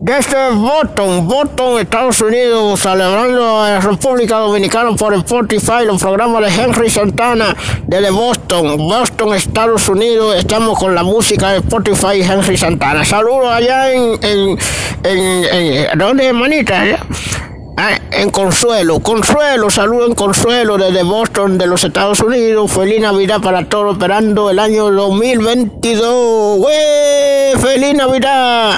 Desde este Boston, Boston, Estados Unidos, celebrando a la República Dominicana por Spotify, los programas de Henry Santana desde Boston, Boston, Estados Unidos. Estamos con la música de Spotify Henry Santana. Saludos allá en, en, en, en ¿dónde, manita? Ah, en Consuelo, Consuelo, saludo en Consuelo desde Boston, de los Estados Unidos. Feliz Navidad para todos, esperando el año 2022. ¡Wey! ¡Feliz Navidad!